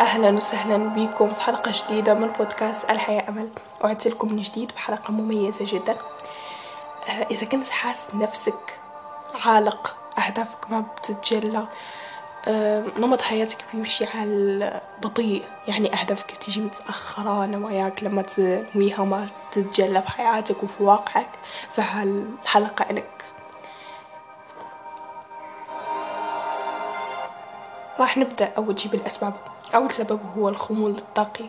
أهلا وسهلا بكم في حلقة جديدة من بودكاست الحياة أمل. وعدت لكم من جديد بحلقة مميزة جدا. آه، إذا كنت حاس نفسك عالق أهدافك ما بتتجلى آه، نمط حياتك بيمشي على بطيء يعني أهدافك تيجي متأخرة نواياك لما تنويها ما تتجلى بحياتك وفي واقعك فهالحلقة إلك راح نبدأ. أول شي بالأسباب. أول سبب هو الخمول الطاقي.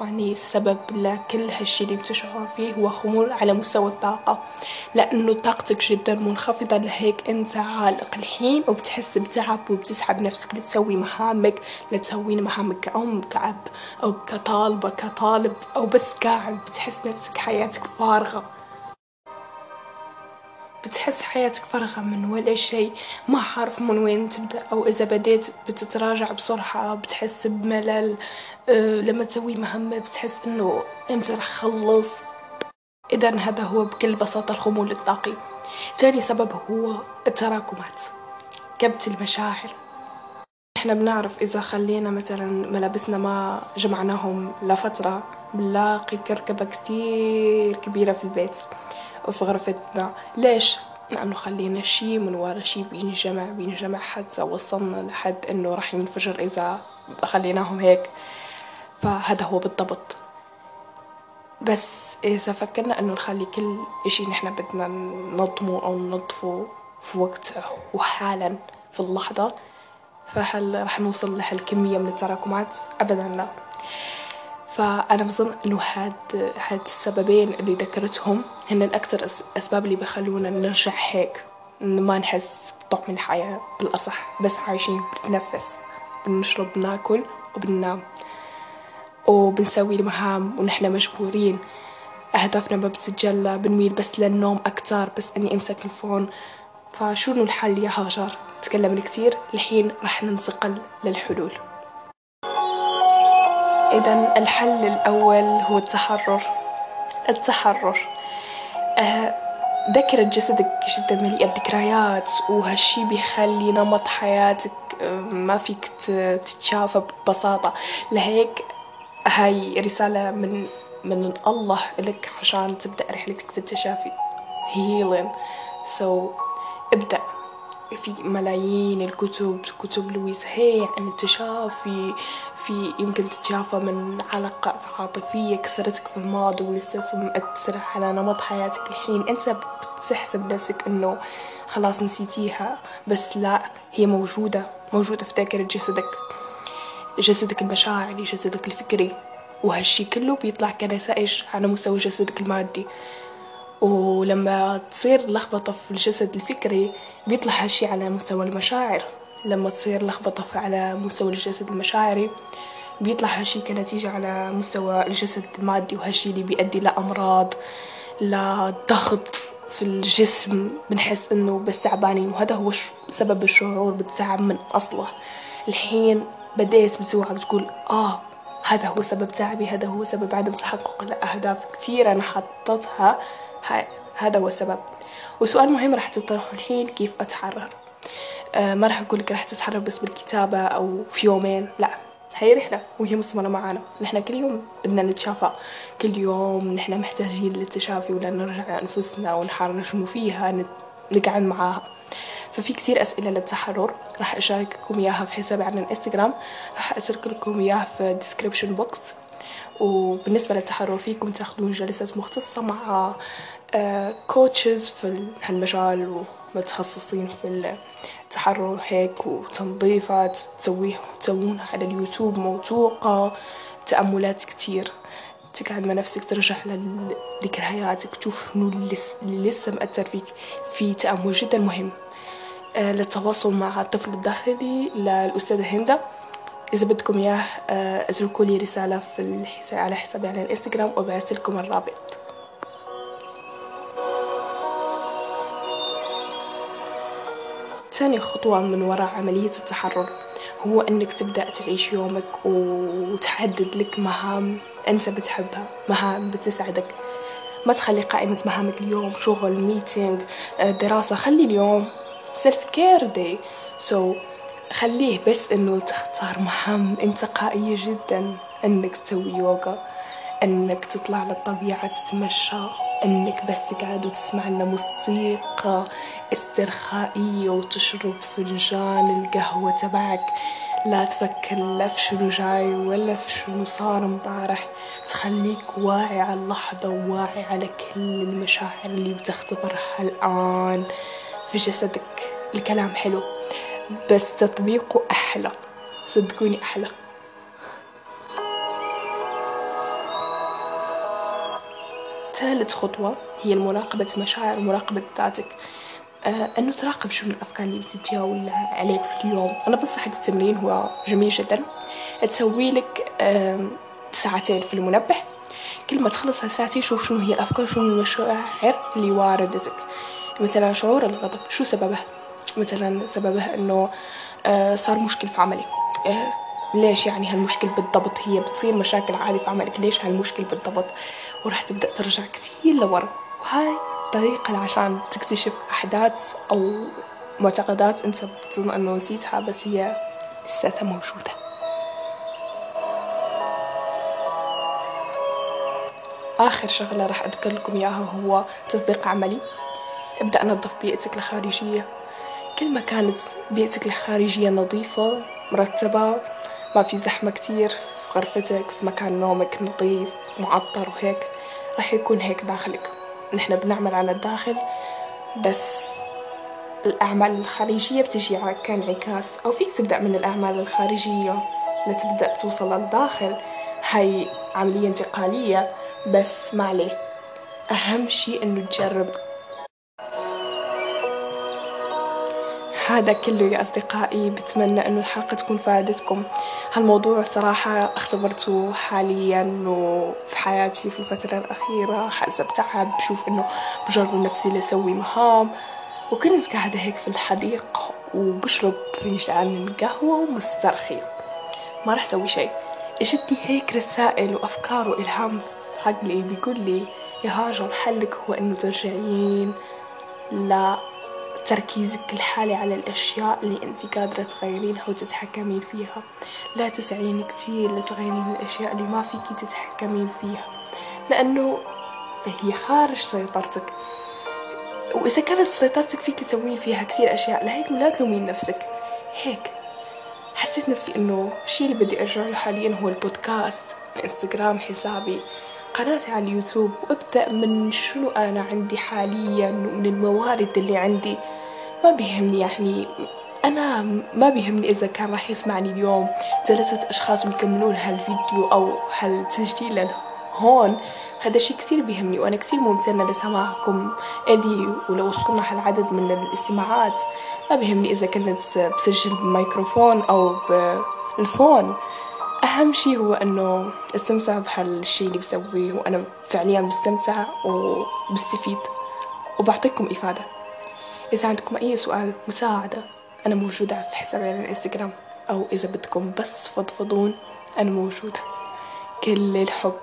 يعني السبب لكل هالشي اللي بتشعر فيه هو خمول على مستوى الطاقة. لأنه طاقتك جدا منخفضة. لهيك أنت عالق الحين وبتحس بتعب وبتسحب نفسك. لتسوي مهامك. لتسوين مهامك كأم كأب أو كطالبة كطالب أو بس قاعد بتحس نفسك حياتك فارغة. بتحس حياتك فارغة من ولا شيء ما عارف من وين تبدأ أو إذا بديت بتتراجع بسرعة بتحس بملل أه لما تسوي مهمة بتحس إنه إمتى رح خلص؟ إذا هذا هو بكل بساطة الخمول الطاقي. ثاني سبب هو التراكمات كبت المشاعر. إحنا بنعرف إذا خلينا مثلا ملابسنا ما جمعناهم لفترة بنلاقي كركبة كتير كبيرة في البيت. وفي غرفتنا ليش؟ لأنه خلينا شي من ورا شي بينجمع بينجمع حتى وصلنا لحد إنه راح ينفجر إذا خليناهم هيك فهذا هو بالضبط بس إذا فكرنا إنه نخلي كل إشي نحنا بدنا نضمه أو ننظفه في وقته وحالا في اللحظة فهل راح نوصل لهالكمية من التراكمات؟ أبدا لا فأنا بظن إنه هاد هاد السببين اللي ذكرتهم هن أكثر أسباب اللي بخلونا نرجع هيك ما نحس بطعم الحياة بالأصح بس عايشين بنتنفس بنشرب بناكل وبننام. وبنسوي المهام ونحن مجبورين. أهدافنا ما بتتجلى بنميل بس للنوم أكتر بس إني أمسك الفون. فشنو الحل يا هاجر؟ تكلمنا كتير الحين رح ننتقل للحلول. إذا الحل الأول هو التحرر. التحرر. أه ذاكرة جسدك جدا مليئة بذكريات وهالشي بيخلي نمط حياتك أه، ما فيك تتشافى ببساطة. لهيك هاي رسالة من من الله لك عشان تبدأ رحلتك في التشافي. Healing. So ابدأ. في ملايين الكتب كتب لويس هي عن التشافي في يمكن تتشافى من علاقات عاطفية كسرتك في الماضي ولسه مأثرة على نمط حياتك الحين. أنت بتحسب نفسك إنه خلاص نسيتيها بس لا هي موجودة موجودة في ذاكرة جسدك. جسدك المشاعري جسدك الفكري. وهالشي كله بيطلع كنتائج على مستوى جسدك المادي. ولما تصير لخبطة في الجسد الفكري بيطلع هالشي على مستوى المشاعر. لما تصير لخبطة على مستوى الجسد المشاعري بيطلع هالشي كنتيجة على مستوى الجسد المادي وهالشي اللي بيؤدي لأمراض لضغط في الجسم. بنحس إنه بس تعبانين وهذا هو سبب الشعور بالتعب من أصله. الحين بديت بتوعك تقول آه هذا هو سبب تعبي هذا هو سبب عدم تحقق الأهداف. كتير أنا حطتها هذا هو السبب. وسؤال مهم راح تطرحه الحين كيف أتحرر؟ آه ما راح أقولك راح تتحرر بس بالكتابة أو في يومين لا. هي رحلة وهي مستمرة معانا. نحن كل يوم بدنا نتشافى. كل يوم نحن محتاجين للتشافي ولا نرجع لأنفسنا ونحرر شنو فيها نقعد معاها. ففي كتير أسئلة للتحرر راح أشارككم إياها في حسابي على الإنستغرام. راح أترك لكم إياها في ال description box وبالنسبة للتحرر فيكم تاخذون جلسات مختصة مع كوتشز آه، في هالمجال ومتخصصين في التحرر هيك وتنظيفات تسويها تسوونها على اليوتيوب موثوقة تأملات كتير. تقعد مع نفسك ترجع لذكرياتك تشوف شنو اللي لسه مأثر فيك في تأمل جدا مهم. آه، للتواصل مع الطفل الداخلي للأستاذة هندة إذا بدكم إياه آه، اتركوا لي رسالة في الحساب على حسابي على الإنستغرام وبعث لكم الرابط. ثاني خطوة من وراء عملية التحرر هو إنك تبدأ تعيش يومك وتحدد لك مهام أنت بتحبها مهام بتسعدك ما تخلي قائمة مهامك اليوم شغل ميتينج آه، دراسة. خلي اليوم self care day so خليه بس إنه تختار مهام انتقائية جدا. إنك تسوي يوغا إنك تطلع للطبيعة تتمشى إنك بس تقعد وتسمع لنا موسيقى استرخائية وتشرب فنجان القهوة تبعك. لا تفكر لا في شنو جاي ولا في شنو صار امبارح تخليك واعي على اللحظة وواعي على كل المشاعر اللي بتختبرها الآن في جسدك. الكلام حلو. بس تطبيقه أحلى. صدقوني أحلى. ثالث خطوة هي مراقبة مشاعر ومراقبة ذاتك. آه أنه تراقب شو الأفكار اللي بتتجاول عليك في اليوم. أنا بنصحك بالتمرين هو جميل جدا. تسوي لك آه ساعتين في المنبه. كل ما تخلص هالساعتين شوف شنو هي الأفكار شنو المشاعر اللي واردتك. مثلا شعور الغضب شو سببه؟ مثلا سببه إنه آه صار مشكل في عملي. آه ليش يعني هالمشكل بالضبط؟ هي بتصير مشاكل عالية في عملك. ليش هالمشكل بالضبط؟ وراح تبدأ ترجع كتير لورا. وهاي طريقة عشان تكتشف أحداث أو معتقدات أنت بتظن أنه نسيتها بس هي لساتها موجودة. آخر شغلة راح أذكر لكم إياها هو تطبيق عملي. ابدأ نظف بيئتك الخارجية. كل ما كانت بيئتك الخارجية نظيفة مرتبة ما في زحمة كتير في غرفتك في مكان نومك نظيف معطر وهيك راح يكون هيك داخلك. نحن بنعمل على الداخل بس الأعمال الخارجية بتجي كانعكاس. أو فيك تبدأ من الأعمال الخارجية لتبدأ توصل للداخل. هاي عملية انتقالية بس ما عليه. أهم شي إنه تجرب هذا كله يا أصدقائي بتمنى أنه الحلقة تكون فادتكم. هالموضوع صراحة أختبرته حاليا وفي حياتي في الفترة الأخيرة حاسة بتعب بشوف أنه بجرب نفسي لأسوي مهام. وكنت قاعدة هيك في الحديقة وبشرب فنجان قهوة ومسترخية ما راح أسوي شيء. إجتني هيك رسائل وأفكار وإلهام في عقلي بيقول لي يا هاجر حلك هو أنه ترجعين لا تركيزك الحالي على الأشياء اللي أنت قادرة تغيرينها وتتحكمين فيها. لا تسعين كتير لتغيرين الأشياء اللي ما فيكي تتحكمين فيها. لأنه هي خارج سيطرتك. وإذا كانت سيطرتك فيك تسوين فيها كتير أشياء لهيك لا تلومين نفسك. هيك. حسيت نفسي إنه الشي اللي بدي أرجع له حاليا هو البودكاست الإنستغرام حسابي. قناتي على اليوتيوب وابدأ من شنو أنا عندي حاليا ومن الموارد اللي عندي. ما بيهمني يعني أنا ما بيهمني إذا كان راح يسمعني اليوم ثلاثة أشخاص ويكملون هالفيديو أو هالتسجيل هون. هذا الشيء كثير بيهمني وأنا كثير ممتنة لسماعكم إلي ولو وصلنا هالعدد من الاستماعات. ما بيهمني إذا كنت بسجل بميكروفون أو بالفون أهم شي هو إنه أستمتع بهالشي اللي بسويه وأنا فعليا بستمتع وبستفيد وبعطيكم إفادة. إذا عندكم أي سؤال مساعدة أنا موجودة في حسابي على الإنستغرام أو إذا بدكم بس تفضفضون أنا موجودة. كل الحب.